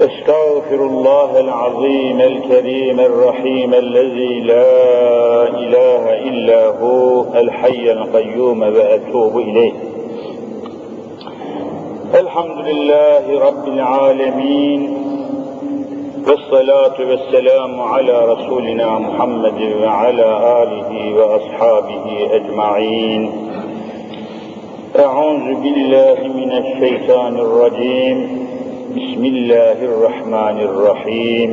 استغفر الله العظيم الكريم الرحيم الذي لا إله إلا هو الحي القيوم وأتوب إليه. الحمد لله رب العالمين والصلاة والسلام على رسولنا محمد وعلى آله وأصحابه أجمعين. أعوذ بالله من الشيطان الرجيم. بسم الله الرحمن الرحيم.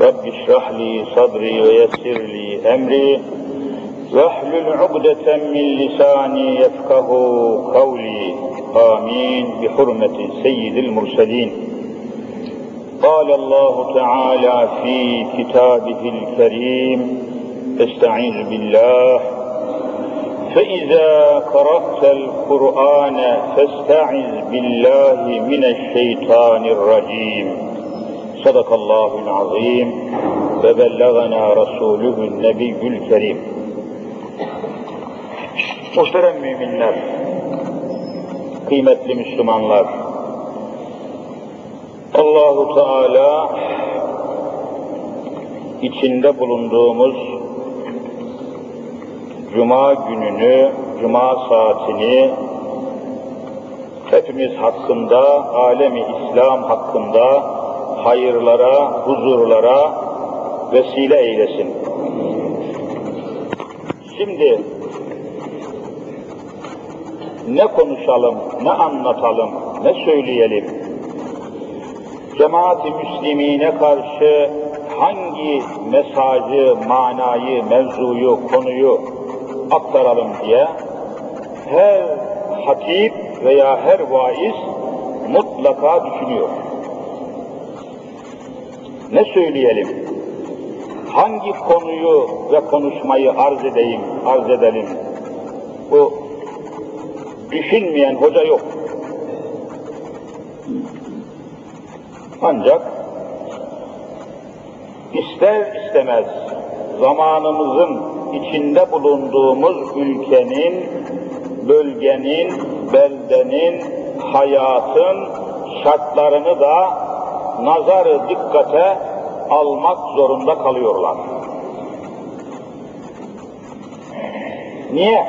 رب اشرح لي صدري ويسر لي أمري. واحلل عقدة من لساني يفقه قولي. آمين. بحرمة سيد المرسلين. قال الله تعالى في كتابه الكريم استعيذ بالله فإذا قرأت القرآن فاستعذ بالله من الشيطان الرجيم صدق الله العظيم وبلغنا رسوله النبي الكريم Muhterem müminler, kıymetli Müslümanlar, Allahu Teala içinde bulunduğumuz Cuma gününü, Cuma saatini hepimiz hakkında, alemi İslam hakkında hayırlara, huzurlara vesile eylesin. Şimdi ne konuşalım, ne anlatalım, ne söyleyelim? Cemaat-i Müslimine karşı hangi mesajı, manayı, mevzuyu, konuyu aktaralım diye her hatip veya her vaiz mutlaka düşünüyor. Ne söyleyelim? Hangi konuyu ve konuşmayı arz edeyim, arz edelim? Bu düşünmeyen hoca yok. Ancak ister istemez zamanımızın içinde bulunduğumuz ülkenin, bölgenin, beldenin, hayatın şartlarını da nazarı dikkate almak zorunda kalıyorlar. Niye?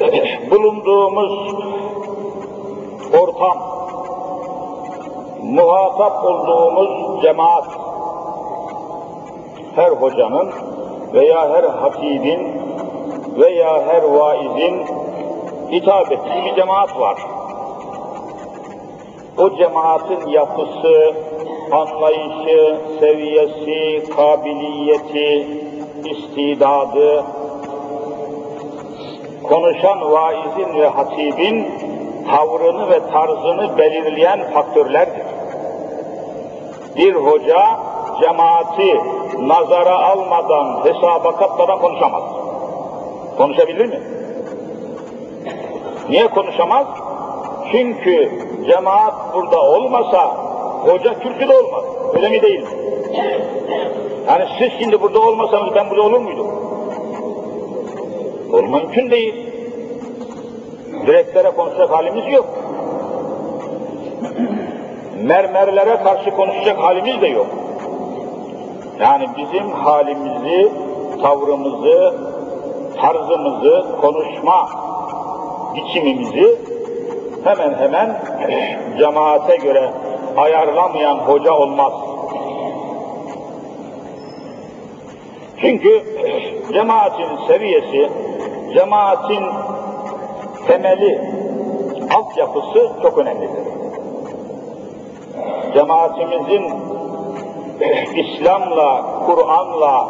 Bulunduğumuz ortam, muhatap olduğumuz cemaat, her hocanın veya her hatibin veya her vaizin hitap ettiği bir cemaat var. O cemaatin yapısı, anlayışı, seviyesi, kabiliyeti, istidadı, konuşan vaizin ve hatibin tavrını ve tarzını belirleyen faktörlerdir. Bir hoca cemaati nazara almadan, hesaba katmadan konuşamaz. Konuşabilir mi? Niye konuşamaz? Çünkü cemaat burada olmasa hoca kürsüde olmaz. Öyle mi değil? Yani siz şimdi burada olmasanız ben burada olur muydum? O mümkün değil. Direklere konuşacak halimiz yok. Mermerlere karşı konuşacak halimiz de yok. Yani bizim halimizi, tavrımızı, tarzımızı, konuşma biçimimizi hemen hemen cemaate göre ayarlamayan hoca olmaz. Çünkü cemaatin seviyesi, cemaatin temeli, altyapısı çok önemlidir. Cemaatimizin İslam'la, Kur'an'la,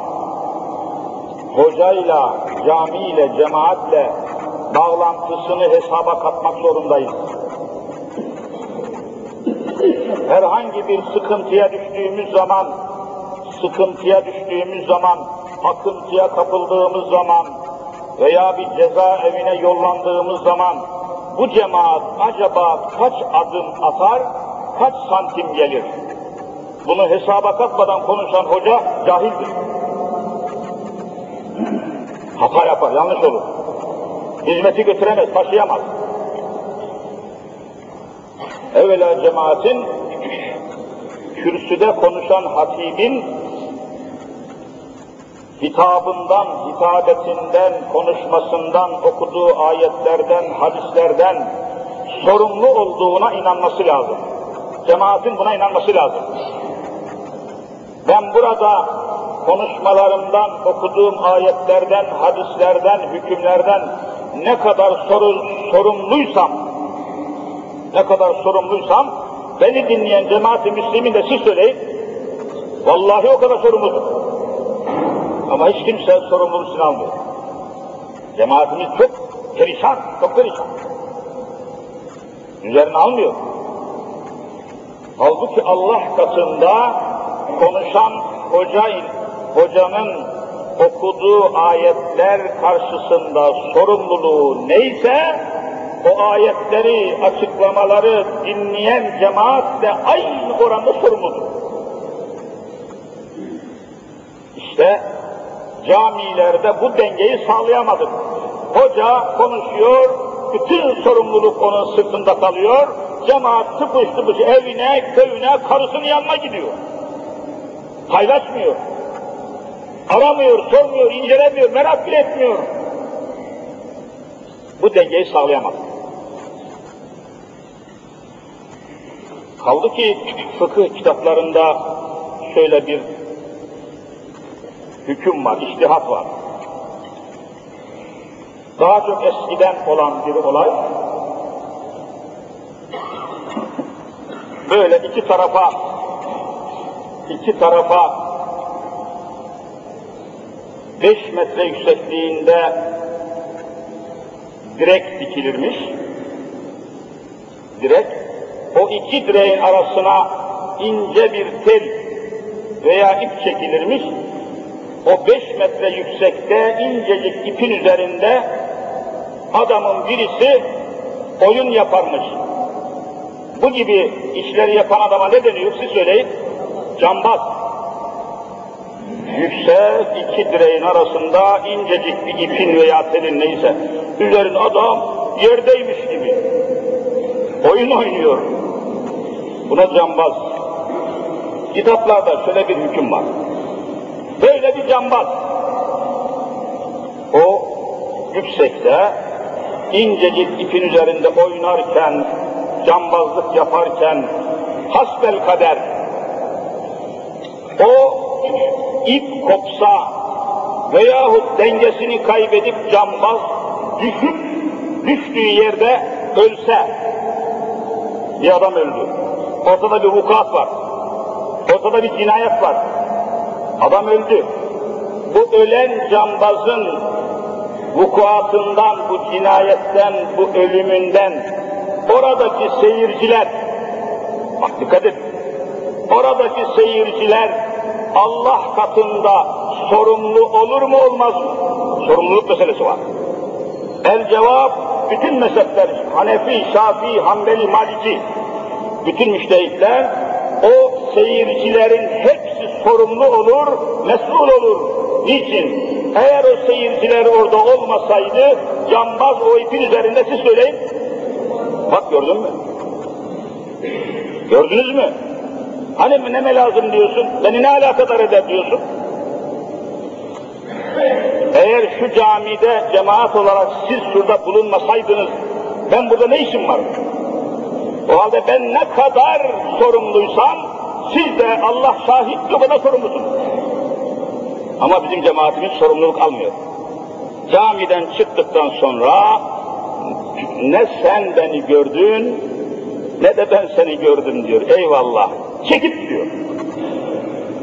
hocayla, camiyle, cemaatle bağlantısını hesaba katmak zorundayız. Herhangi bir sıkıntıya düştüğümüz zaman, sıkıntıya düştüğümüz zaman, akıntıya kapıldığımız zaman veya bir ceza evine yollandığımız zaman bu cemaat acaba kaç adım atar, kaç santim gelir? Bunu hesaba katmadan konuşan hoca cahildir. Hata yapar, yanlış olur. Hizmeti götüremez, taşıyamaz. Evvela cemaatin kürsüde konuşan hatibin hitabından, hitabetinden, konuşmasından, okuduğu ayetlerden, hadislerden sorumlu olduğuna inanması lazım. Cemaatin buna inanması lazım. Ben burada konuşmalarımdan, okuduğum ayetlerden, hadislerden, hükümlerden ne kadar soru, sorumluysam, ne kadar sorumluysam, beni dinleyen cemaat-i müslimin de siz söyleyin, vallahi o kadar sorumludur. Ama hiç kimse sorumluluğunu almıyor. Cemaatimiz çok perişan, çok perişan. Üzerine almıyor. Halbuki Allah katında konuşan hoca, hocanın okuduğu ayetler karşısında sorumluluğu neyse, o ayetleri, açıklamaları dinleyen cemaat de aynı oranda sorumludur. İşte camilerde bu dengeyi sağlayamadık. Hoca konuşuyor, bütün sorumluluk onun sırtında kalıyor, cemaat tıpış tıpış evine, köyüne, karısının yanına gidiyor. Paylaşmıyor. Aramıyor, sormuyor, incelemiyor, merak bile etmiyor. Bu dengeyi sağlayamadık. Kaldı ki fıkıh kitaplarında şöyle bir hüküm var, iştihat var. Daha çok eskiden olan bir olay, böyle iki tarafa, iki tarafa beş metre yüksekliğinde direk dikilirmiş. Direk, o iki direğin arasına ince bir tel veya ip çekilirmiş. O beş metre yüksekte incecik ipin üzerinde adamın birisi oyun yaparmış. Bu gibi işleri yapan adama ne deniyor siz söyleyin? Cambaz. Yüksek iki direğin arasında incecik bir ipin veya telin neyse üzerinde adam yerdeymiş gibi oyun oynuyor. Buna cambaz. Kitaplarda şöyle bir hüküm var. Böyle bir cambaz. O yüksekte incecik ipin üzerinde oynarken, cambazlık yaparken hasbel kader o ip kopsa veyahut dengesini kaybedip cambaz düşüp düştüğü yerde ölse bir adam öldü. Ortada bir vukuat var. Ortada bir cinayet var. Adam öldü. Bu ölen cambazın vukuatından, bu cinayetten, bu ölümünden oradaki seyirciler, bak dikkat et, oradaki seyirciler Allah katında sorumlu olur mu olmaz mı? Sorumluluk meselesi var. El cevap bütün mezhepler, Hanefi, Şafii, Hanbeli, Maliki, bütün müştehitler o seyircilerin hepsi sorumlu olur, mesul olur. Niçin? Eğer o seyirciler orada olmasaydı, cambaz o ipin üzerinde siz söyleyin. Bak gördün mü? Gördünüz mü? Hani ne lazım diyorsun, beni ne alakadar eder diyorsun? Eğer şu camide cemaat olarak siz şurada bulunmasaydınız, ben burada ne işim var? O halde ben ne kadar sorumluysam, siz de Allah şahit o kadar sorumlusunuz. Ama bizim cemaatimiz sorumluluk almıyor. Camiden çıktıktan sonra ne sen beni gördün, ne de ben seni gördüm diyor. Eyvallah. Çekip diyor.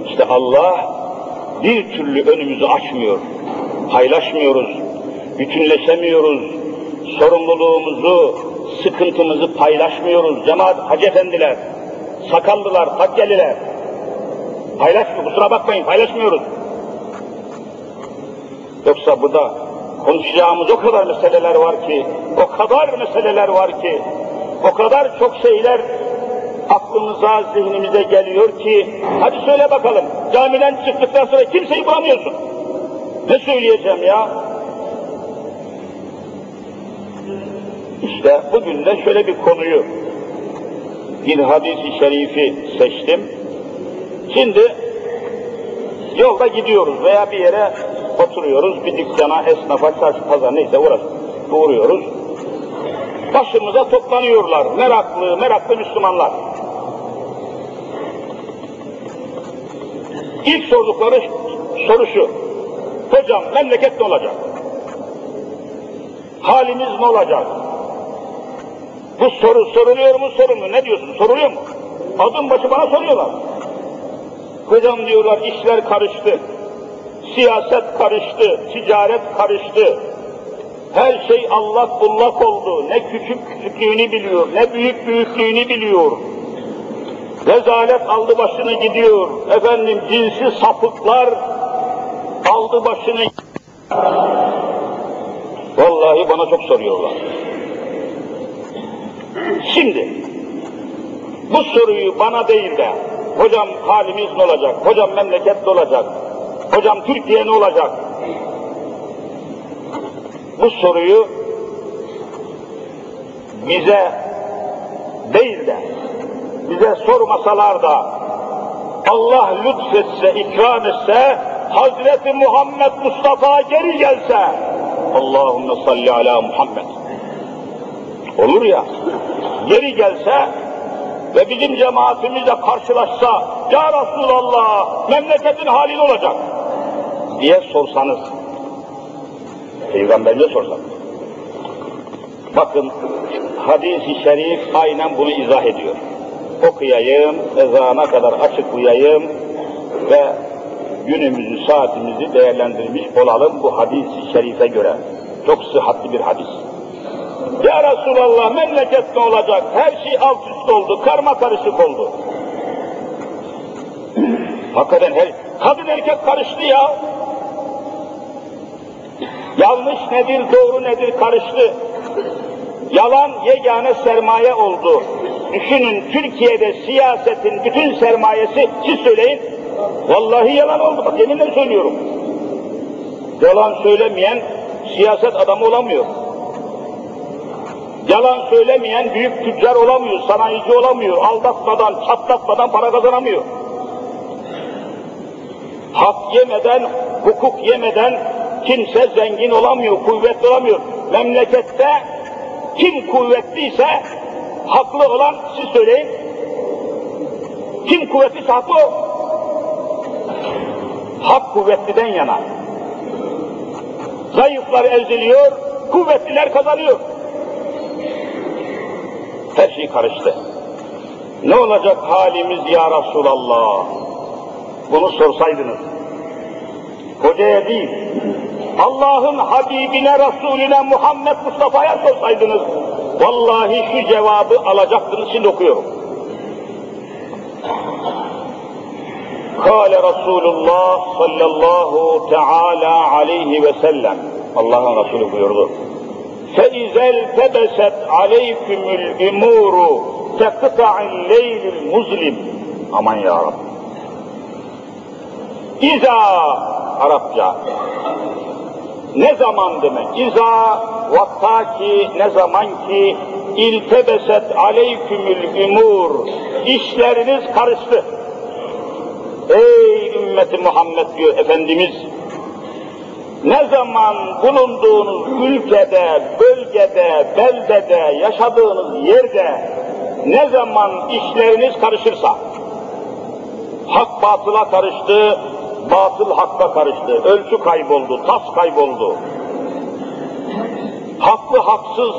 İşte Allah bir türlü önümüzü açmıyor. Paylaşmıyoruz. Bütünleşemiyoruz. Sorumluluğumuzu, sıkıntımızı paylaşmıyoruz. Cemaat hacı efendiler, sakallılar, takkeliler. Paylaşmıyor, kusura bakmayın paylaşmıyoruz. Yoksa burada konuşacağımız o kadar meseleler var ki, o kadar meseleler var ki, o kadar çok şeyler aklımıza, zihnimize geliyor ki, hadi söyle bakalım, camiden çıktıktan sonra kimseyi bulamıyorsun. Ne söyleyeceğim ya? İşte bugün de şöyle bir konuyu, bir hadis-i şerifi seçtim. Şimdi yolda gidiyoruz veya bir yere oturuyoruz, bir dükkana, esnafa, çarşı, pazar neyse uğraş, uğruyoruz. Başımıza toplanıyorlar, meraklı, meraklı Müslümanlar. İlk sordukları soru şu, hocam memleket ne olacak? Halimiz ne olacak? Bu soru soruluyor mu sorulmuyor Ne diyorsun? Soruluyor mu? Adım başı bana soruyorlar. Hocam diyorlar işler karıştı. Siyaset karıştı, ticaret karıştı. Her şey allak bullak oldu. Ne küçük küçüklüğünü biliyor, ne büyük büyüklüğünü biliyor. Rezalet aldı başını gidiyor. Efendim cinsi sapıklar aldı başını Vallahi bana çok soruyorlar. Şimdi bu soruyu bana değil de hocam halimiz ne olacak, hocam memleket ne olacak, hocam Türkiye ne olacak? Bu soruyu bize değil de bize sormasalar da Allah lütfetse, ikram etse, Hazreti Muhammed Mustafa geri gelse, Allahümme salli ala Muhammed. Olur ya, geri gelse ve bizim cemaatimizle karşılaşsa, Ya Resulallah, memleketin hali ne olacak? diye sorsanız, Peygamberine sorsanız. Bakın, hadis-i şerif aynen bunu izah ediyor. Okuyayım, ezana kadar açık uyayım ve günümüzü, saatimizi değerlendirmiş olalım bu hadis-i şerife göre. Çok sıhhatli bir hadis. Ya Resulallah memleket ne olacak? Her şey alt üst oldu, karma karışık oldu. Hakikaten her, kadın erkek karıştı ya. Yanlış nedir, doğru nedir karıştı. Yalan yegane sermaye oldu. Düşünün Türkiye'de siyasetin bütün sermayesi, siz söyleyin, vallahi yalan oldu. Bak yeminle söylüyorum. Yalan söylemeyen siyaset adamı olamıyor. Yalan söylemeyen büyük tüccar olamıyor, sanayici olamıyor, aldatmadan, çatlatmadan para kazanamıyor. Hak yemeden, hukuk yemeden kimse zengin olamıyor, kuvvetli olamıyor. Memlekette kim kuvvetliyse haklı olan siz söyleyin. Kim kuvvetliyse haklı o. Hak kuvvetliden yana. Zayıflar eziliyor, kuvvetliler kazanıyor. Her şey karıştı. Ne olacak halimiz ya Resulallah? Bunu sorsaydınız. Hocaya değil, Allah'ın Habibine, Resulüne, Muhammed Mustafa'ya sorsaydınız, Vallahi şu cevabı alacaksınız şimdi okuyorum. Kale Resulullah sallallahu teala aleyhi ve sellem. Allah'ın Resulü buyurdu. Feizel tebeset aleykümül imuru tekıta'in leylül muzlim. Aman ya Rabbi. İza Arapça. Ne zaman demek? İza vakta ki ne zaman ki iltebeset aleykümül umur işleriniz karıştı. Ey ümmeti Muhammed diyor Efendimiz ne zaman bulunduğunuz ülkede, bölgede, beldede, yaşadığınız yerde ne zaman işleriniz karışırsa hak batıla karıştı, batıl hakka karıştı, ölçü kayboldu, tas kayboldu. Haklı haksız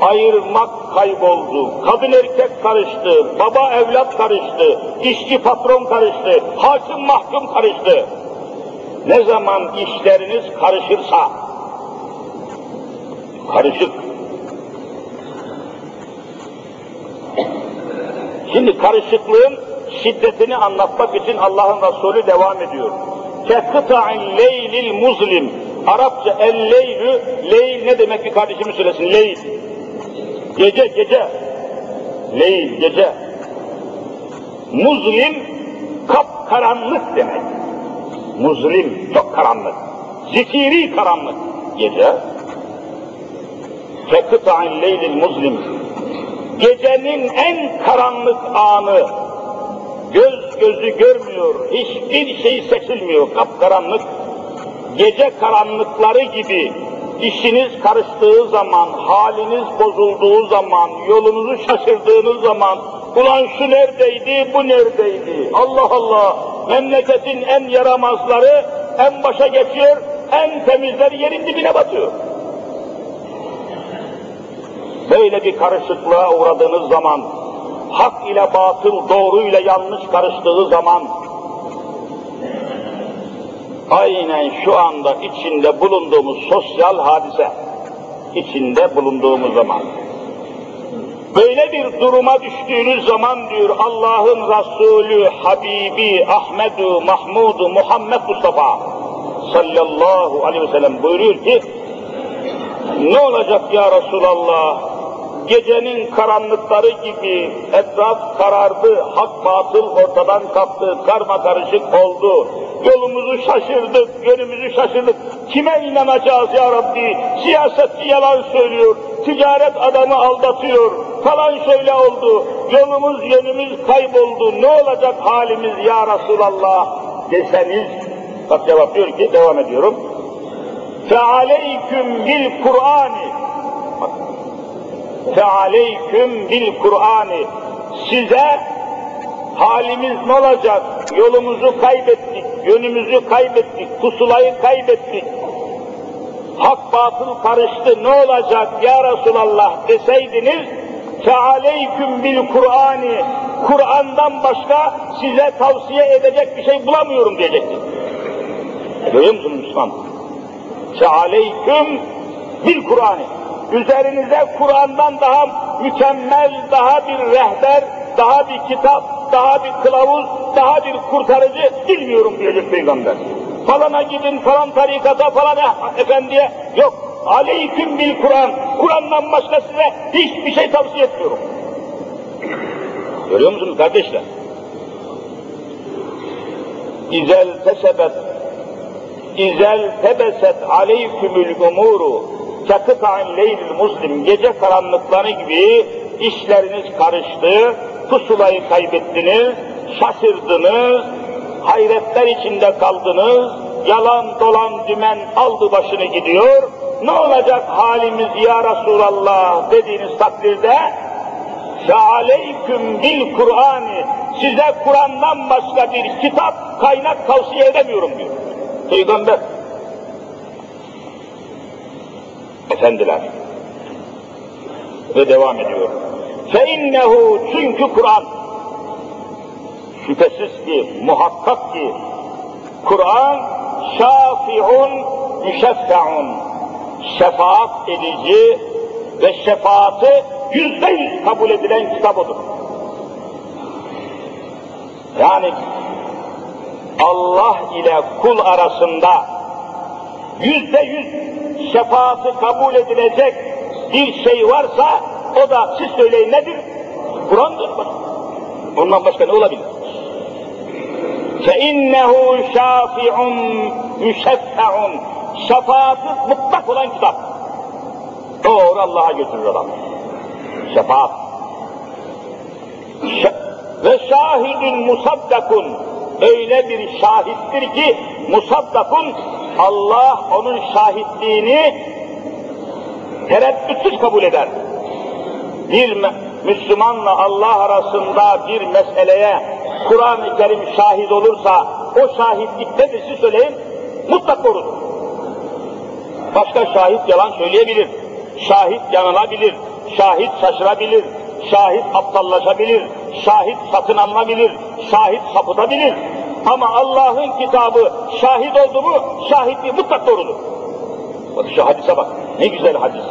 ayırmak kayboldu, kadın erkek karıştı, baba evlat karıştı, işçi patron karıştı, hakim mahkum karıştı. Ne zaman işleriniz karışırsa, karışık. Şimdi karışıklığın şiddetini anlatmak için Allah'ın Resulü devam ediyor. Kekıta'in leylil muzlim. Arapça el leylü, leyl ne demek bir kardeşimiz söylesin, leyl. Gece, gece. Leyl, gece. Muzlim, kap karanlık demek. Muzlim, çok karanlık. Zikiri karanlık. Gece. Kekıta'in leylil muzlim. Gecenin en karanlık anı, göz gözlü görmüyor, hiçbir şey seçilmiyor, kapkaranlık. Gece karanlıkları gibi işiniz karıştığı zaman, haliniz bozulduğu zaman, yolunuzu şaşırdığınız zaman, ulan şu neredeydi, bu neredeydi? Allah Allah! Memleketin en yaramazları en başa geçiyor, en temizleri yerin dibine batıyor. Böyle bir karışıklığa uğradığınız zaman, hak ile batıl, doğru ile yanlış karıştığı zaman, aynen şu anda içinde bulunduğumuz sosyal hadise, içinde bulunduğumuz zaman, böyle bir duruma düştüğünüz zaman diyor Allah'ın Resulü, Habibi, Ahmedu, Mahmudu, Muhammed Mustafa sallallahu aleyhi ve sellem buyuruyor ki, ne olacak ya Resulallah? Gecenin karanlıkları gibi etraf karardı, hak batıl ortadan kalktı, karma karışık oldu. Yolumuzu şaşırdık, yönümüzü şaşırdık. Kime inanacağız ya Rabbi? Siyasetçi yalan söylüyor, ticaret adamı aldatıyor, falan şöyle oldu. Yolumuz, yönümüz kayboldu. Ne olacak halimiz ya Resulallah deseniz, bak cevap diyor ki, devam ediyorum. فَعَلَيْكُمْ بِالْقُرْآنِ fe aleyküm bil Kur'an'ı size halimiz ne olacak? Yolumuzu kaybettik, yönümüzü kaybettik, pusulayı kaybettik. Hak batıl karıştı ne olacak ya Resulallah deseydiniz fe aleyküm bil Kur'an'ı Kur'an'dan başka size tavsiye edecek bir şey bulamıyorum diyecektim. E, görüyor musunuz Müslüman? Fe aleyküm bil Kur'an'ı Üzerinize Kur'an'dan daha mükemmel, daha bir rehber, daha bir kitap, daha bir kılavuz, daha bir kurtarıcı bilmiyorum diyecek Peygamber. Falana gidin, falan tarikata, falan efendiye, yok. Aleyküm bil Kur'an, Kur'an'dan başka size hiçbir şey tavsiye etmiyorum. Görüyor musunuz kardeşler? İzel tesebet, izel tebeset aleykümül umuru, çatı kain leylül muslim gece karanlıkları gibi işleriniz karıştı, pusulayı kaybettiniz, şaşırdınız, hayretler içinde kaldınız, yalan dolan dümen aldı başını gidiyor, ne olacak halimiz ya Resulallah dediğiniz takdirde aleyküm bil Kur'an'ı size Kur'an'dan başka bir kitap kaynak tavsiye edemiyorum diyor. Peygamber efendiler. Ve devam ediyor. فَاِنَّهُ Çünkü Kur'an, şüphesiz ki, muhakkak ki, Kur'an şafi'un müşeffe'un, şefaat edici ve şefaati yüzde yüz kabul edilen kitap odur. Yani Allah ile kul arasında yüzde yüz şefaati kabul edilecek bir şey varsa o da siz söyleyin nedir? Kur'an'dır. Ondan başka ne olabilir? فَاِنَّهُ شَافِعٌ مُشَفَّعٌ Şefaati mutlak olan kitap. Doğru Allah'a götürür adam. Şefaat. Ş ve şahidun musaddakun öyle bir şahittir ki musaddakun Allah onun şahitliğini tereddütsüz kabul eder. Bir Müslümanla Allah arasında bir meseleye Kur'an-ı Kerim şahit olursa o şahitlik nedir siz söyleyin mutlak doğrudur. Başka şahit yalan söyleyebilir, şahit yanılabilir, şahit şaşırabilir, şahit aptallaşabilir, şahit satın alınabilir, şahit sapıtabilir. Ama Allah'ın kitabı şahit oldu mu, şahitliği mutlak doğrudur. Bak şu hadise bak, ne güzel hadis.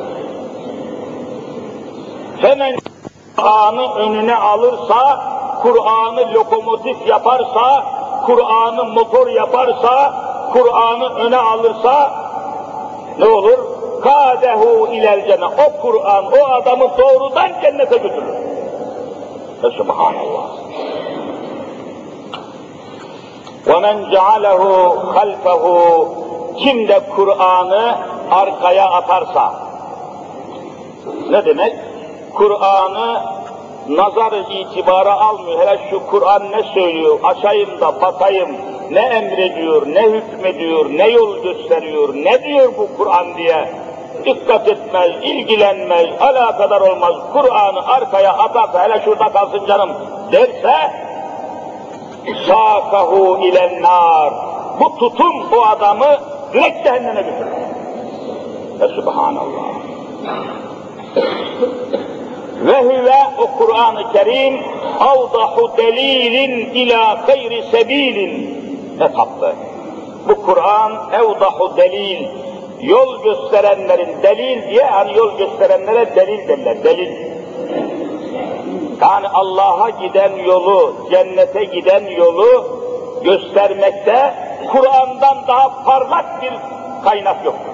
Hemen Kur'an'ı önüne alırsa, Kur'an'ı lokomotif yaparsa, Kur'an'ı motor yaparsa, Kur'an'ı öne alırsa, ne olur? Kadehu ilel cennet. O Kur'an, o adamı doğrudan cennete götürür. Subhanallah. وَمَنْ جَعَلَهُ خَلْفَهُ Kim de Kur'an'ı arkaya atarsa, ne demek? Kur'an'ı nazarı itibara almıyor. Hele şu Kur'an ne söylüyor? Açayım da bakayım. Ne emrediyor, ne hükmediyor, ne yol gösteriyor, ne diyor bu Kur'an diye dikkat etmez, ilgilenmez, alakadar olmaz, Kur'an'ı arkaya atarsa hele şurada kalsın canım derse sâkahu ilen nar. Bu tutum bu adamı direkt cehenneme götürür. Ve subhanallah. Ve huve o Kur'an-ı Kerim avdahu delilin ila gayri sebilin ne tatlı. Bu Kur'an evdahu delil yol gösterenlerin delil diye hani yol gösterenlere delil derler delil. Yani Allah'a giden yolu, cennete giden yolu göstermekte Kur'an'dan daha parlak bir kaynak yoktur.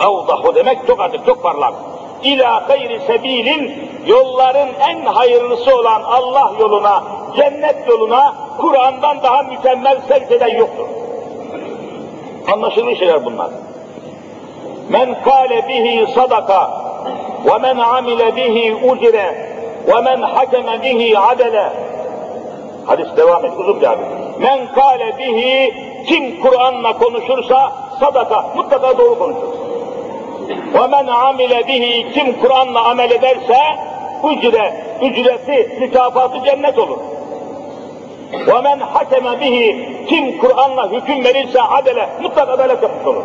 Evdahu demek çok açık, çok parlak. İlâ gayri sebilin yolların en hayırlısı olan Allah yoluna, cennet yoluna Kur'an'dan daha mükemmel sevk yoktur. Anlaşılmış şeyler bunlar. Men kâle bihi sadaka ve men amile bihi ucre men hakeme bihi adele Hadis devam et, uzun bir hadis. Men kâle bihi, kim Kur'an'la konuşursa sadaka, mutlaka doğru konuşur. Men amile bihi, kim Kur'an'la amel ederse, ücre, ücreti, mükafatı cennet olur. Men hakeme bihi, kim Kur'an'la hüküm verirse adele, mutlaka adalet yapmış olur.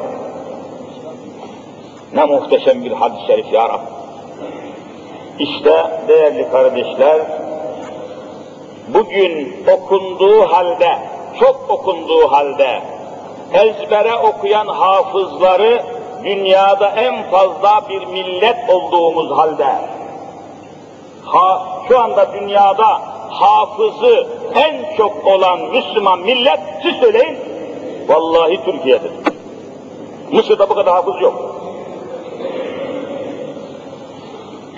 Ne muhteşem bir hadis-i şerif ya Rabbi. İşte değerli kardeşler, bugün okunduğu halde, çok okunduğu halde, ezbere okuyan hafızları dünyada en fazla bir millet olduğumuz halde, ha, şu anda dünyada hafızı en çok olan Müslüman millet, siz söyleyin, vallahi Türkiye'dir. Mısır'da bu kadar hafız yok.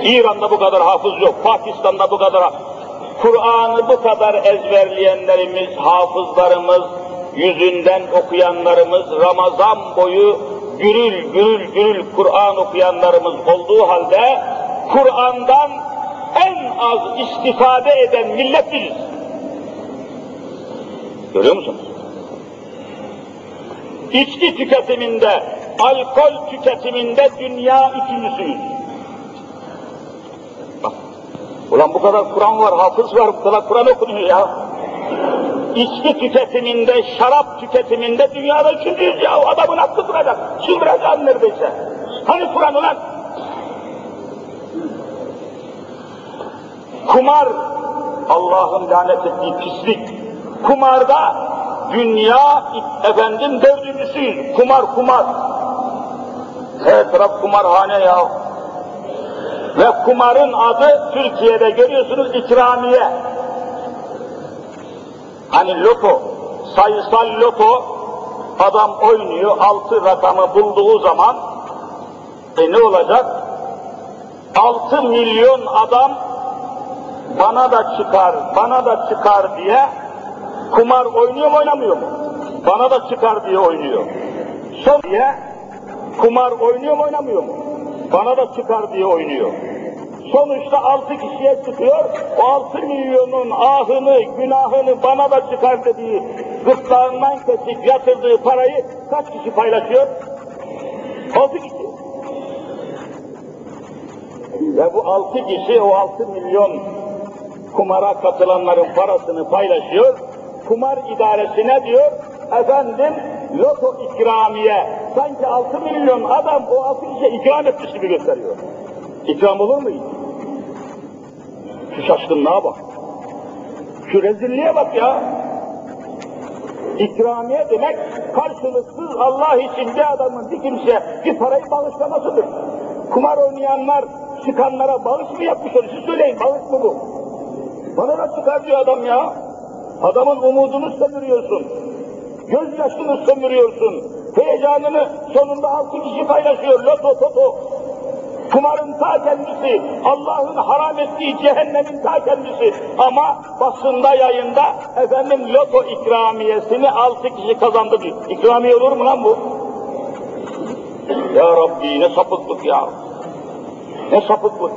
İran'da bu kadar hafız yok, Pakistan'da bu kadar Kur'an'ı bu kadar ezberleyenlerimiz, hafızlarımız, yüzünden okuyanlarımız, Ramazan boyu gürül gürül gürül Kur'an okuyanlarımız olduğu halde, Kur'an'dan en az istifade eden millet biziz. Görüyor musunuz? İçki tüketiminde, alkol tüketiminde dünya üçüncüsüyüz. Ulan bu kadar Kur'an var, hafız var, bu kadar Kur'an okunuyor ya. İçki tüketiminde, şarap tüketiminde dünyada üçüncüyüz ya. Adamın aklı duracak. Çıldıracağım neredeyse. Hani Kur'an ulan? Kumar, Allah'ın lanet ettiği pislik. Kumarda dünya efendim dördüncüsüyüz. Kumar, kumar. Her taraf kumarhane ya. Kumarın adı Türkiye'de görüyorsunuz ikramiye. Hani loto, sayısal loto, adam oynuyor, altı rakamı bulduğu zaman, e ne olacak? Altı milyon adam bana da çıkar, bana da çıkar diye kumar oynuyor mu oynamıyor mu? Bana da çıkar diye oynuyor. Son diye kumar oynuyor mu oynamıyor mu? Bana da çıkar diye oynuyor. Sonuçta altı kişiye çıkıyor, o altı milyonun ahını, günahını bana da çıkar dediği gırtlağından kesip yatırdığı parayı kaç kişi paylaşıyor? Altı kişi. Ve bu altı kişi o altı milyon kumara katılanların parasını paylaşıyor. Kumar idaresine diyor, efendim loto ikramiye. Sanki altı milyon adam o altı kişiye ikram etmiş gibi gösteriyor. İkram olur mu hiç? Şu şaşkınlığa bak. Şu rezilliğe bak ya. İkramiye demek karşılıksız Allah için bir adamın bir kimseye bir parayı bağışlamasıdır. Kumar oynayanlar çıkanlara bağış mı yapmış olur? Siz söyleyin bağış mı bu? Bana da çıkar diyor adam ya. Adamın umudunu sömürüyorsun. Gözyaşını sömürüyorsun. Heyecanını sonunda altı kişi paylaşıyor. Loto toto. Kumarın ta kendisi, Allah'ın haram ettiği cehennemin ta kendisi. Ama basında yayında efendim loto ikramiyesini altı kişi kazandı diyor. İkramiye olur mu lan bu? Ya Rabbi ne sapıklık ya. Ne sapıklık.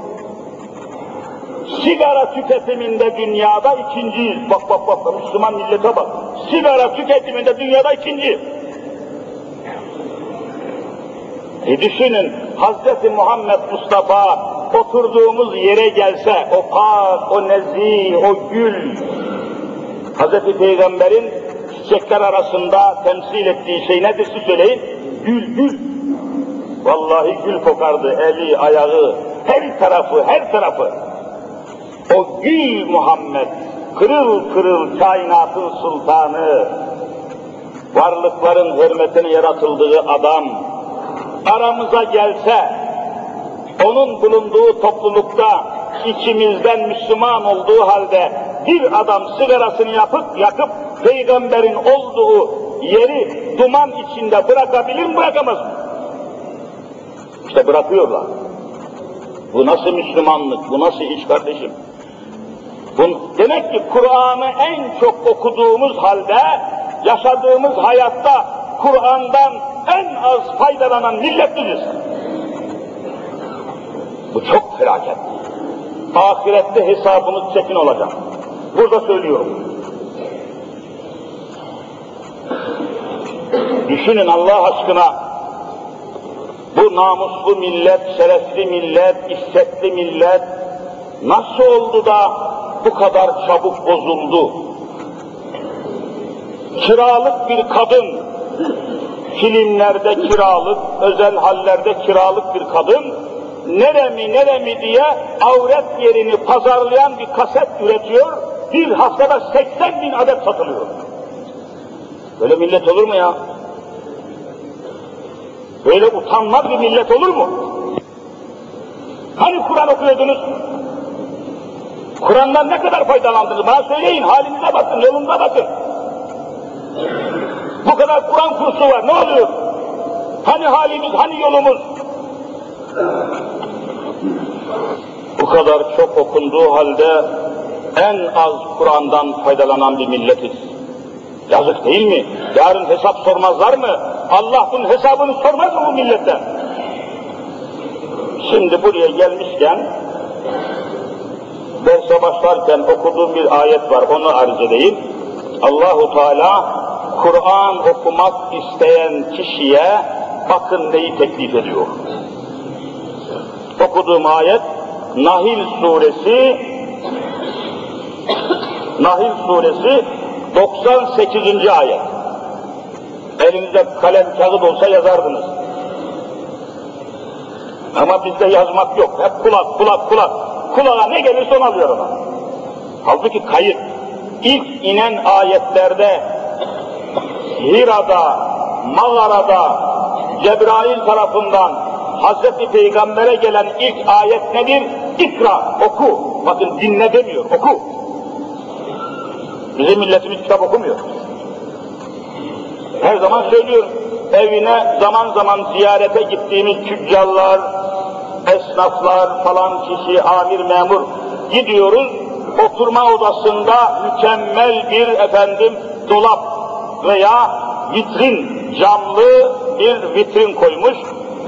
Sigara tüketiminde dünyada ikinciyiz. Bak bak bak Müslüman millete bak. Sigara tüketiminde dünyada ikinciyiz. E düşünün Hz. Muhammed Mustafa oturduğumuz yere gelse o pak, o nezih, o gül Hz. Peygamber'in çiçekler arasında temsil ettiği şey nedir siz söyleyin? Gül, gül. Vallahi gül kokardı eli, ayağı, her tarafı, her tarafı. O gül Muhammed, kırıl kırıl kainatın sultanı, varlıkların hürmetine yaratıldığı adam, aramıza gelse, onun bulunduğu toplulukta içimizden Müslüman olduğu halde bir adam sigarasını yapıp yakıp peygamberin olduğu yeri duman içinde bırakabilir mi bırakamaz mı? İşte bırakıyorlar. Bu nasıl Müslümanlık, bu nasıl iş kardeşim? Bu, demek ki Kur'an'ı en çok okuduğumuz halde, yaşadığımız hayatta Kur'an'dan en az faydalanan millet biziz. Bu çok felaket. Ahirette hesabınız çekin olacak. Burada söylüyorum. Düşünün Allah aşkına bu namuslu millet, şerefli millet, issetli millet nasıl oldu da bu kadar çabuk bozuldu? Kiralık bir kadın, filmlerde kiralık, özel hallerde kiralık bir kadın, neremi neremi diye avret yerini pazarlayan bir kaset üretiyor, bir haftada 80 bin adet satılıyor. Böyle millet olur mu ya? Böyle utanmaz bir millet olur mu? Hani Kur'an okuyordunuz? Kur'an'dan ne kadar faydalandınız? Bana söyleyin, halinize bakın, yolunda bakın. Bu kadar Kur'an kursu var, ne oluyor? Hani halimiz, hani yolumuz? Bu kadar çok okunduğu halde en az Kur'an'dan faydalanan bir milletiz. Yazık değil mi? Yarın hesap sormazlar mı? Allah bunun hesabını sormaz mı bu milletten? Şimdi buraya gelmişken derse başlarken okuduğum bir ayet var, onu arz edeyim. Allahu Teala Kur'an okumak isteyen kişiye bakın neyi teklif ediyor. Okuduğum ayet Nahil suresi Nahil suresi 98. ayet. Elinizde kalem kağıt olsa yazardınız. Ama bizde yazmak yok. Hep kulak, kulak, kulak. Kulağa ne gelirse onu alıyor adam. Halbuki kayıt. İlk inen ayetlerde Hira'da, mağarada Cebrail tarafından Hazreti Peygamber'e gelen ilk ayet nedir? İkra, oku. Bakın dinle demiyor, oku. Bizim milletimiz kitap okumuyor. Her zaman söylüyorum, evine zaman zaman ziyarete gittiğimiz tüccarlar, esnaflar falan kişi, amir, memur gidiyoruz, oturma odasında mükemmel bir efendim dolap veya vitrin, camlı bir vitrin koymuş.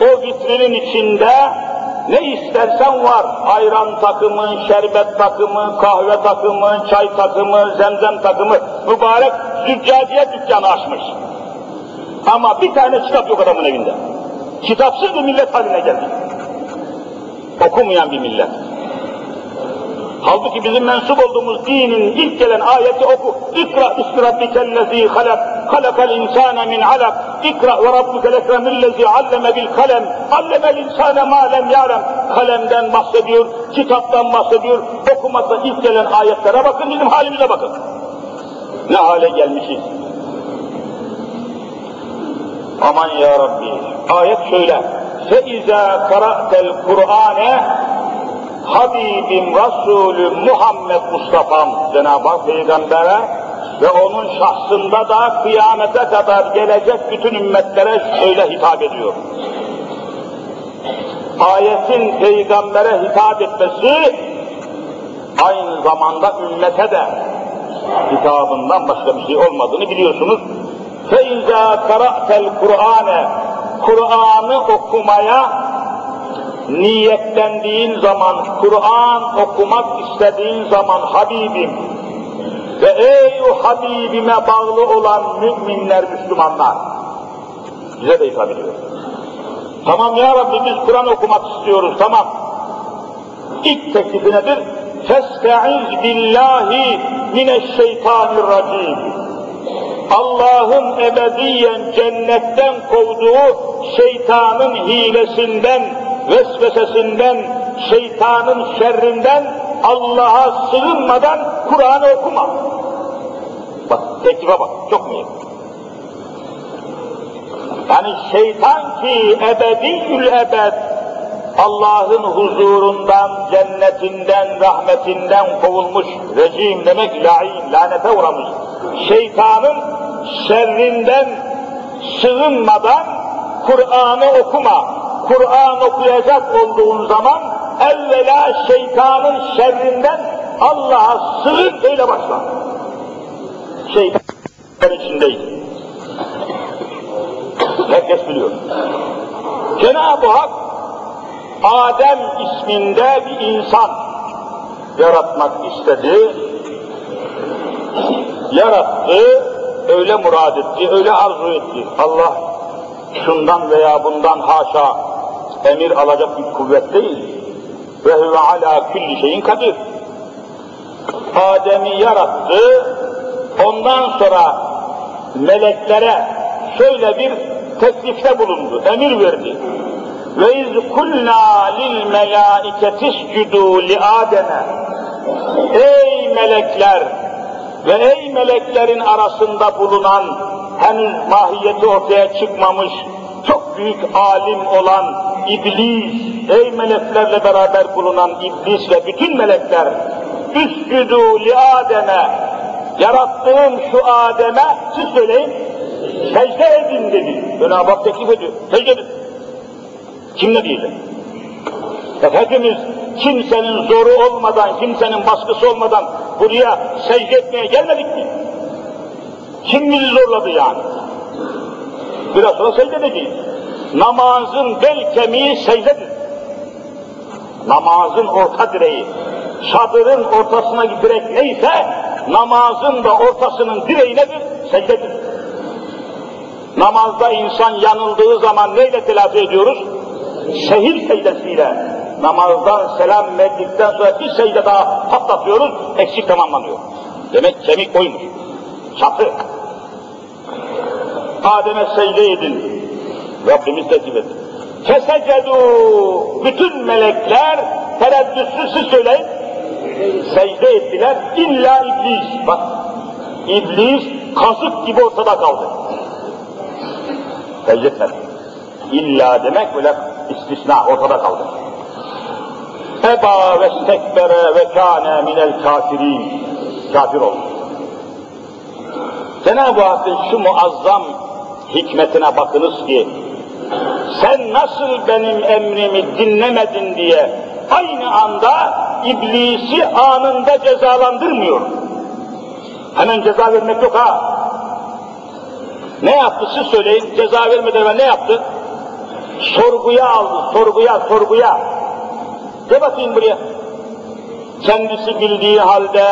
O vitrinin içinde ne istersen var. Ayran takımı, şerbet takımı, kahve takımı, çay takımı, zemzem takımı. Mübarek züccaciye dükkanı açmış. Ama bir tane kitap yok adamın evinde. Kitapsız bir millet haline geldi. Okumayan bir millet. Halbuki bizim mensup olduğumuz dinin ilk gelen ayeti oku. İkra ismi rabbikellezi halak, halakal insane min alak. İkra ve rabbukel ekremillezi alleme bil kalem, allemel insane ma lem ya'lem. Kalemden bahsediyor, kitaptan bahsediyor. Okumakta ilk gelen ayetlere bakın, bizim halimize bakın. Ne hale gelmişiz. Aman ya Rabbi. Ayet şöyle. فَاِذَا قَرَأْتَ الْقُرْآنَ Habibim Resulü Muhammed Mustafa'm Cenab-ı Hak Peygamber'e ve onun şahsında da kıyamete kadar gelecek bütün ümmetlere şöyle hitap ediyor. Ayetin peygambere hitap etmesi aynı zamanda ümmete de hitabından başka bir şey olmadığını biliyorsunuz. فَاِذَا قَرَأْتَ الْقُرْآنَ Kur'an'ı okumaya niyetlendiğin zaman, Kur'an okumak istediğin zaman Habibim ve ey o Habibime bağlı olan müminler, Müslümanlar bize de hitap ediyor. Tamam ya Rabbi biz Kur'an okumak istiyoruz, tamam. İlk teklifi nedir? Festaiz billahi mineşşeytanirracim. Allah'ın ebediyen cennetten kovduğu şeytanın hilesinden, vesvesesinden, şeytanın şerrinden Allah'a sığınmadan Kur'an'ı okuma. Bak teklife bak, çok mühim. Yani şeytan ki ebediyül ebed Allah'ın huzurundan, cennetinden, rahmetinden kovulmuş rejim demek lain, lanete uğramış. Şeytanın şerrinden sığınmadan Kur'an'ı okuma. Kur'an okuyacak olduğun zaman evvela şeytanın şerrinden Allah'a sığın öyle başla. Şeytan içindeyiz. Herkes biliyor. Cenab-ı Hak Adem isminde bir insan yaratmak istedi. Yarattı, öyle murad etti, öyle arzu etti. Allah şundan veya bundan haşa emir alacak bir kuvvet değil. Ve huve ala külli şeyin kadir. Adem'i yarattı, ondan sonra meleklere şöyle bir teklifte bulundu, emir verdi. Ve iz kulna lil melaiketi iscudu li Adem'e. Ey melekler ve ey meleklerin arasında bulunan henüz mahiyeti ortaya çıkmamış çok büyük alim olan iblis, ey meleklerle beraber bulunan iblis ve bütün melekler üscudu li Adem'e yarattığım şu Adem'e siz söyleyin secde edin dedi. Cenab-ı Hak teklif ediyor. Secde edin. Kim ne diyecek? Hepimiz kimsenin zoru olmadan, kimsenin baskısı olmadan buraya secde etmeye gelmedik mi? Kim bizi zorladı yani? Biraz sonra secde edeceğiz. Namazın bel kemiği secdedir. Namazın orta direği, çadırın ortasına direk neyse, namazın da ortasının direği nedir? Secdedir. Namazda insan yanıldığı zaman neyle telafi ediyoruz? Şehir secdesiyle. Namazdan selam verdikten sonra bir secde daha patlatıyoruz, eksik tamamlanıyor. Demek kemik oymuş, çatı. Adem'e secde edin. Rabbimiz teklif etti. Fesecedu bütün melekler tereddütsüz siz söyleyin secde ettiler illa iblis. Bak iblis kazık gibi ortada kaldı. Secde etmedi. İlla demek böyle istisna ortada kaldı. Eba ve stekbere ve kâne minel kafirin. Kafir oldu. Cenab-ı Hakk'ın şu muazzam hikmetine bakınız ki sen nasıl benim emrimi dinlemedin diye aynı anda iblisi anında cezalandırmıyor. Hemen ceza vermek yok ha. Ne yaptı siz söyleyin, ceza vermeden evvel ne yaptı? Sorguya aldı, sorguya, sorguya. De bakayım buraya. Kendisi bildiği halde,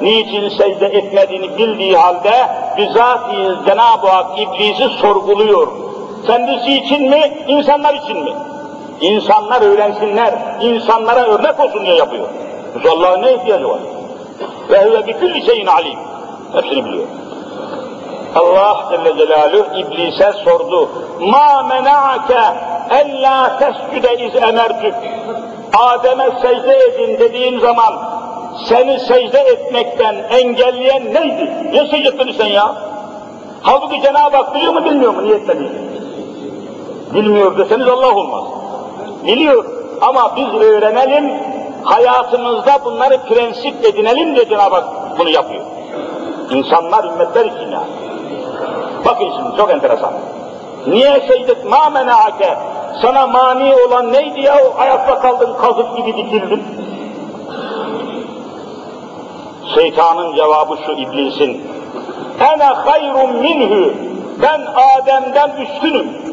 niçin secde etmediğini bildiği halde, bizatihi Cenab-ı Hak iblisi sorguluyor. Kendisi için mi, insanlar için mi? İnsanlar öğrensinler, insanlara örnek olsun diye yapıyor. Allah'ın ne ihtiyacı var? Ve huve bi külli şeyin alim. Hepsini biliyor. Allah Celle Celaluhu iblise sordu. Ma mena'ake ella tescüde iz emertük. Adem'e secde edin dediğim zaman seni secde etmekten engelleyen neydi? Niye secde etmedin sen ya? Halbuki Cenab-ı Hak biliyor mu bilmiyor mu? Bilmiyor deseniz Allah olmaz. Biliyor ama biz öğrenelim, hayatımızda bunları prensip edinelim diye Cenab-ı Hak bunu yapıyor. İnsanlar, ümmetler için yani. Bakın şimdi çok enteresan. Niye secdet ma menaake? Sana mani olan neydi ya? Ayakta kaldın kazık gibi dikildin. Şeytanın cevabı şu iblisin. Ene hayrun minhu. Ben Adem'den üstünüm.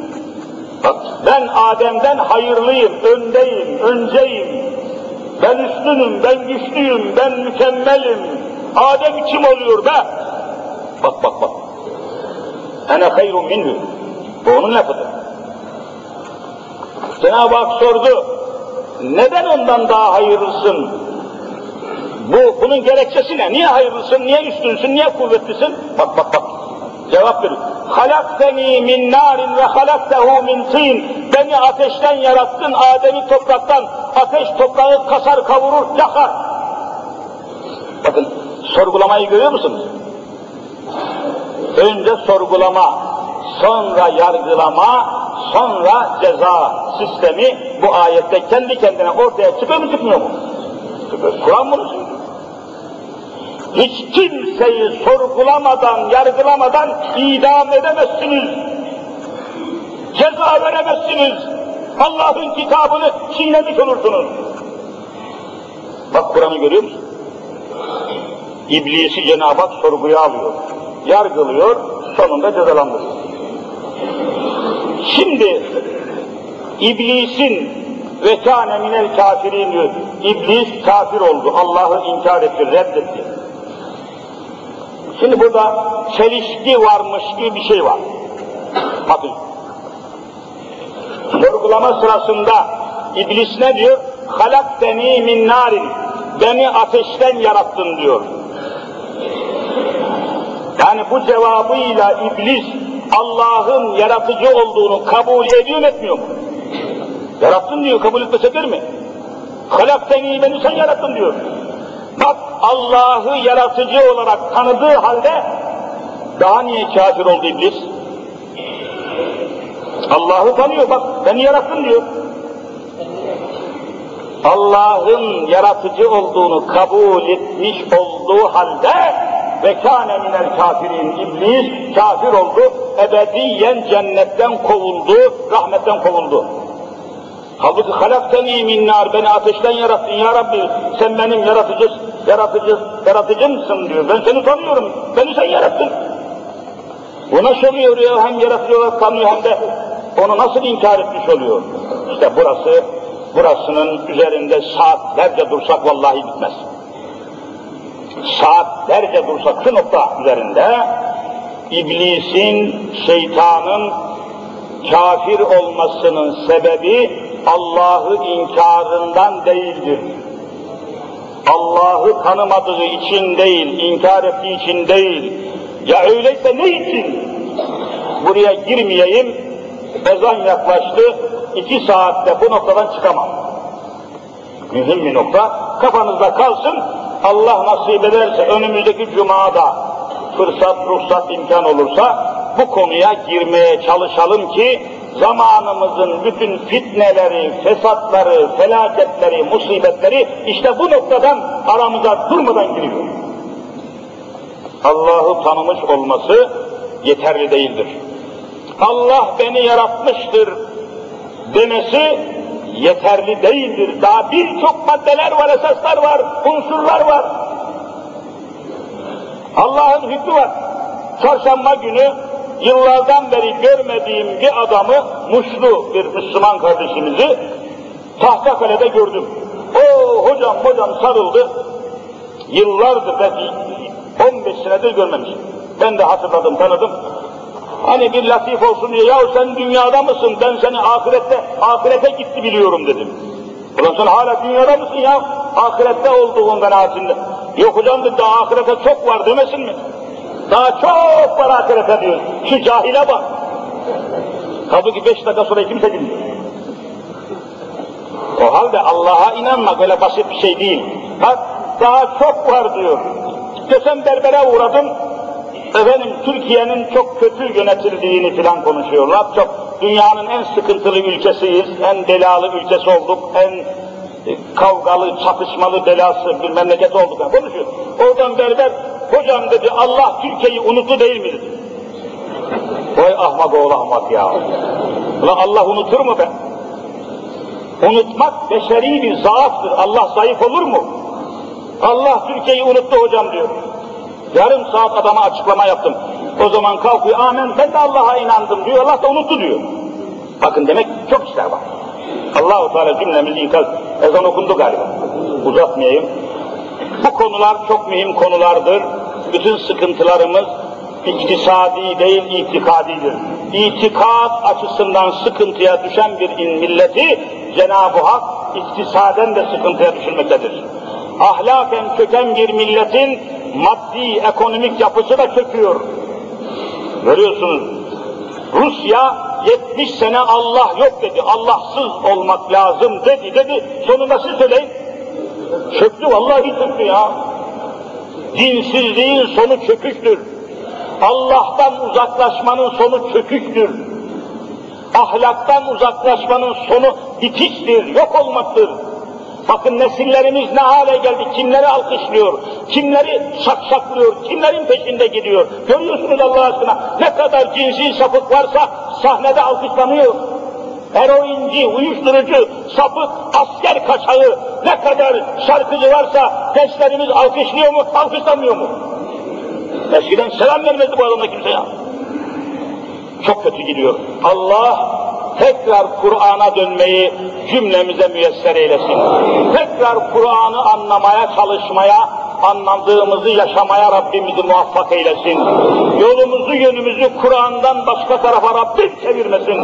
Ben Adem'den hayırlıyım, öndeyim, önceyim. Ben üstünüm, ben güçlüyüm, ben mükemmelim. Adem kim oluyor be? Bak bak bak. Ene hayrun minhu. Bu onun lafıdır. Cenab-ı Hak sordu. Neden ondan daha hayırlısın? Bu, bunun gerekçesi ne? Niye hayırlısın, niye üstünsün, niye kuvvetlisin? Bak bak bak. Cevap veriyor. Halakteni min narin ve halaktehu min tin. Beni ateşten yarattın, Adem'i topraktan. Ateş toprağı kasar, kavurur, yakar. Bakın, sorgulamayı görüyor musunuz? Önce sorgulama, sonra yargılama, sonra ceza sistemi bu ayette kendi kendine ortaya çıkıyor mu çıkmıyor mu? Çıkıyor. Kur'an bunu söylüyor. Hiç kimseyi sorgulamadan, yargılamadan idam edemezsiniz. Ceza veremezsiniz. Allah'ın kitabını çiğnemiş olursunuz. Bak Kur'an'ı görüyor musun? İblisi Cenab-ı Hak sorguya alıyor. Yargılıyor, sonunda cezalandırıyor. Şimdi iblisin ve kâne minel kafirin diyor. İblis kafir oldu. Allah'ı inkar etti, reddetti. Şimdi burada çelişki varmış gibi bir şey var. Bakın. Sorgulama sırasında iblis ne diyor? Halak beni min narin. Beni ateşten yarattın diyor. Yani bu cevabıyla iblis Allah'ın yaratıcı olduğunu kabul ediyor mu etmiyor mu? Yarattın diyor, kabul etmese mi? Halak beni, beni sen yarattın diyor. Bak Allah'ı yaratıcı olarak tanıdığı halde daha niye kafir oldu iblis? Allah'ı tanıyor bak beni yarattın diyor. Allah'ın yaratıcı olduğunu kabul etmiş olduğu halde ve kâne minel kafirin iblis kafir oldu, ebediyen cennetten kovuldu, rahmetten kovuldu. Halbuki halakteni min nar, beni ateşten yarattın ya Rabbi, sen benim yaratıcı, yaratıcı, yaratıcımsın diyor. Ben seni tanıyorum, beni sen yarattın. Bu nasıl oluyor ya, hem yaratıcı olarak tanıyor hem de onu nasıl inkar etmiş oluyor? İşte burası, burasının üzerinde saatlerce dursak vallahi bitmez. Saatlerce dursak şu nokta üzerinde, iblisin, şeytanın kafir olmasının sebebi Allah'ı inkarından değildir. Allah'ı tanımadığı için değil, inkar ettiği için değil. Ya öyleyse ne için? Buraya girmeyeyim, ezan yaklaştı, iki saatte bu noktadan çıkamam. Mühim bir nokta, kafanızda kalsın, Allah nasip ederse önümüzdeki cumada fırsat, ruhsat, imkan olursa bu konuya girmeye çalışalım ki zamanımızın bütün fitneleri, fesatları, felaketleri, musibetleri işte bu noktadan aramıza durmadan giriyor. Allah'ı tanımış olması yeterli değildir. Allah beni yaratmıştır demesi yeterli değildir. Daha birçok maddeler var, esaslar var, unsurlar var. Allah'ın hükmü var. Çarşamba günü yıllardan beri görmediğim bir adamı, muşlu bir Müslüman kardeşimizi Tahtakale'de gördüm. O hocam hocam sarıldı. Yıllardır belki 15 senedir görmemişim. Ben de hatırladım, tanıdım. Hani bir latif olsun diye, ya sen dünyada mısın, ben seni ahirette, ahirete gitti biliyorum dedim. Ulan sen hala dünyada mısın ya? Ahirette olduğun kanaatinde. Yok hocam dedi, ahirete çok var demesin mi? Daha çok var ahirete diyor. Şu cahile bak. Halbuki beş dakika sonra kimse bilmiyor. O halde Allah'a inanmak öyle basit bir şey değil. Bak daha çok var diyor. Geçen berbere uğradım. Efendim Türkiye'nin çok kötü yönetildiğini filan konuşuyorlar. Çok dünyanın en sıkıntılı ülkesiyiz, en belalı ülkesi olduk, en kavgalı, çatışmalı, belası bir memleket olduk. Konuşuyor. Oradan berber, hocam dedi Allah Türkiye'yi unuttu değil mi dedi. Vay ahmak oğlu ahmak ya. Ulan Allah unutur mu be? Unutmak beşeri bir zaaftır. Allah zayıf olur mu? Allah Türkiye'yi unuttu hocam diyor. Yarım saat adama açıklama yaptım. O zaman kalkıyor, amen ben de Allah'a inandım diyor, Allah da unuttu diyor. Bakın demek çok işler var. Allahu Teala cümlemizi ikaz. Ezan okundu galiba. Uzatmayayım. Bu konular çok mühim konulardır. Bütün sıkıntılarımız iktisadi değil itikadidir. İtikad açısından sıkıntıya düşen bir milleti Cenab-ı Hak iktisaden de sıkıntıya düşürmektedir. Ahlaken çöken bir milletin maddi, ekonomik yapısı da çöküyor. Görüyorsunuz, Rusya 70 sene Allah yok dedi, Allahsız olmak lazım dedi dedi. Sonunda siz söyleyin. Çöktü, vallahi çöktü ya. Dinsizliğin sonu çöküştür. Allah'tan uzaklaşmanın sonu çöküştür. Ahlaktan uzaklaşmanın sonu bitiştir, yok olmaktır. Bakın nesillerimiz ne hale geldi, kimleri alkışlıyor, kimleri şakşaklıyor, kimlerin peşinde gidiyor. Görüyorsunuz Allah aşkına ne kadar cinsi sapık varsa sahnede alkışlanıyor. Eroinci, uyuşturucu, sapık, asker kaçağı, ne kadar şarkıcı varsa gençlerimiz alkışlıyor mu, alkışlanmıyor mu? Eskiden selam vermezdi bu adamda kimse ya. Çok kötü gidiyor. Allah tekrar Kur'an'a dönmeyi cümlemize müyesser eylesin. Tekrar Kur'an'ı anlamaya, çalışmaya, anladığımızı yaşamaya Rabbimizi muvaffak eylesin. Yolumuzu, yönümüzü Kur'an'dan başka tarafa Rabbim çevirmesin.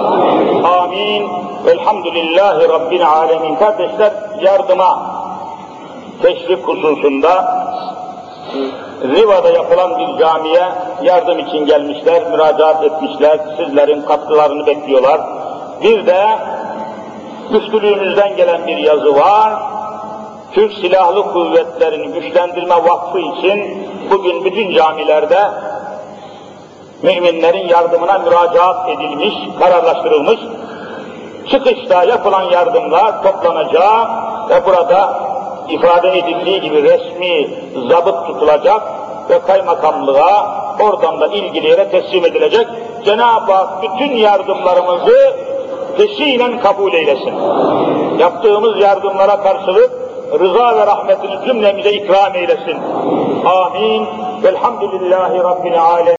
Amin. Elhamdülillahi Rabbil alemin. Kardeşler yardıma teşvik hususunda Riva'da yapılan bir camiye yardım için gelmişler, müracaat etmişler, sizlerin katkılarını bekliyorlar. Bir de müftülüğümüzden gelen bir yazı var. Türk Silahlı Kuvvetleri'ni güçlendirme vakfı için bugün bütün camilerde müminlerin yardımına müracaat edilmiş, kararlaştırılmış. Çıkışta yapılan yardımlar toplanacak ve burada ifade edildiği gibi resmi zabıt tutulacak ve kaymakamlığa oradan da ilgili yere teslim edilecek. Cenab-ı Hak bütün yardımlarımızı peşinen kabul eylesin. Yaptığımız yardımlara karşılık rıza ve rahmetini cümlemize ikram eylesin. Amin. Velhamdülillahi Rabbil alemin.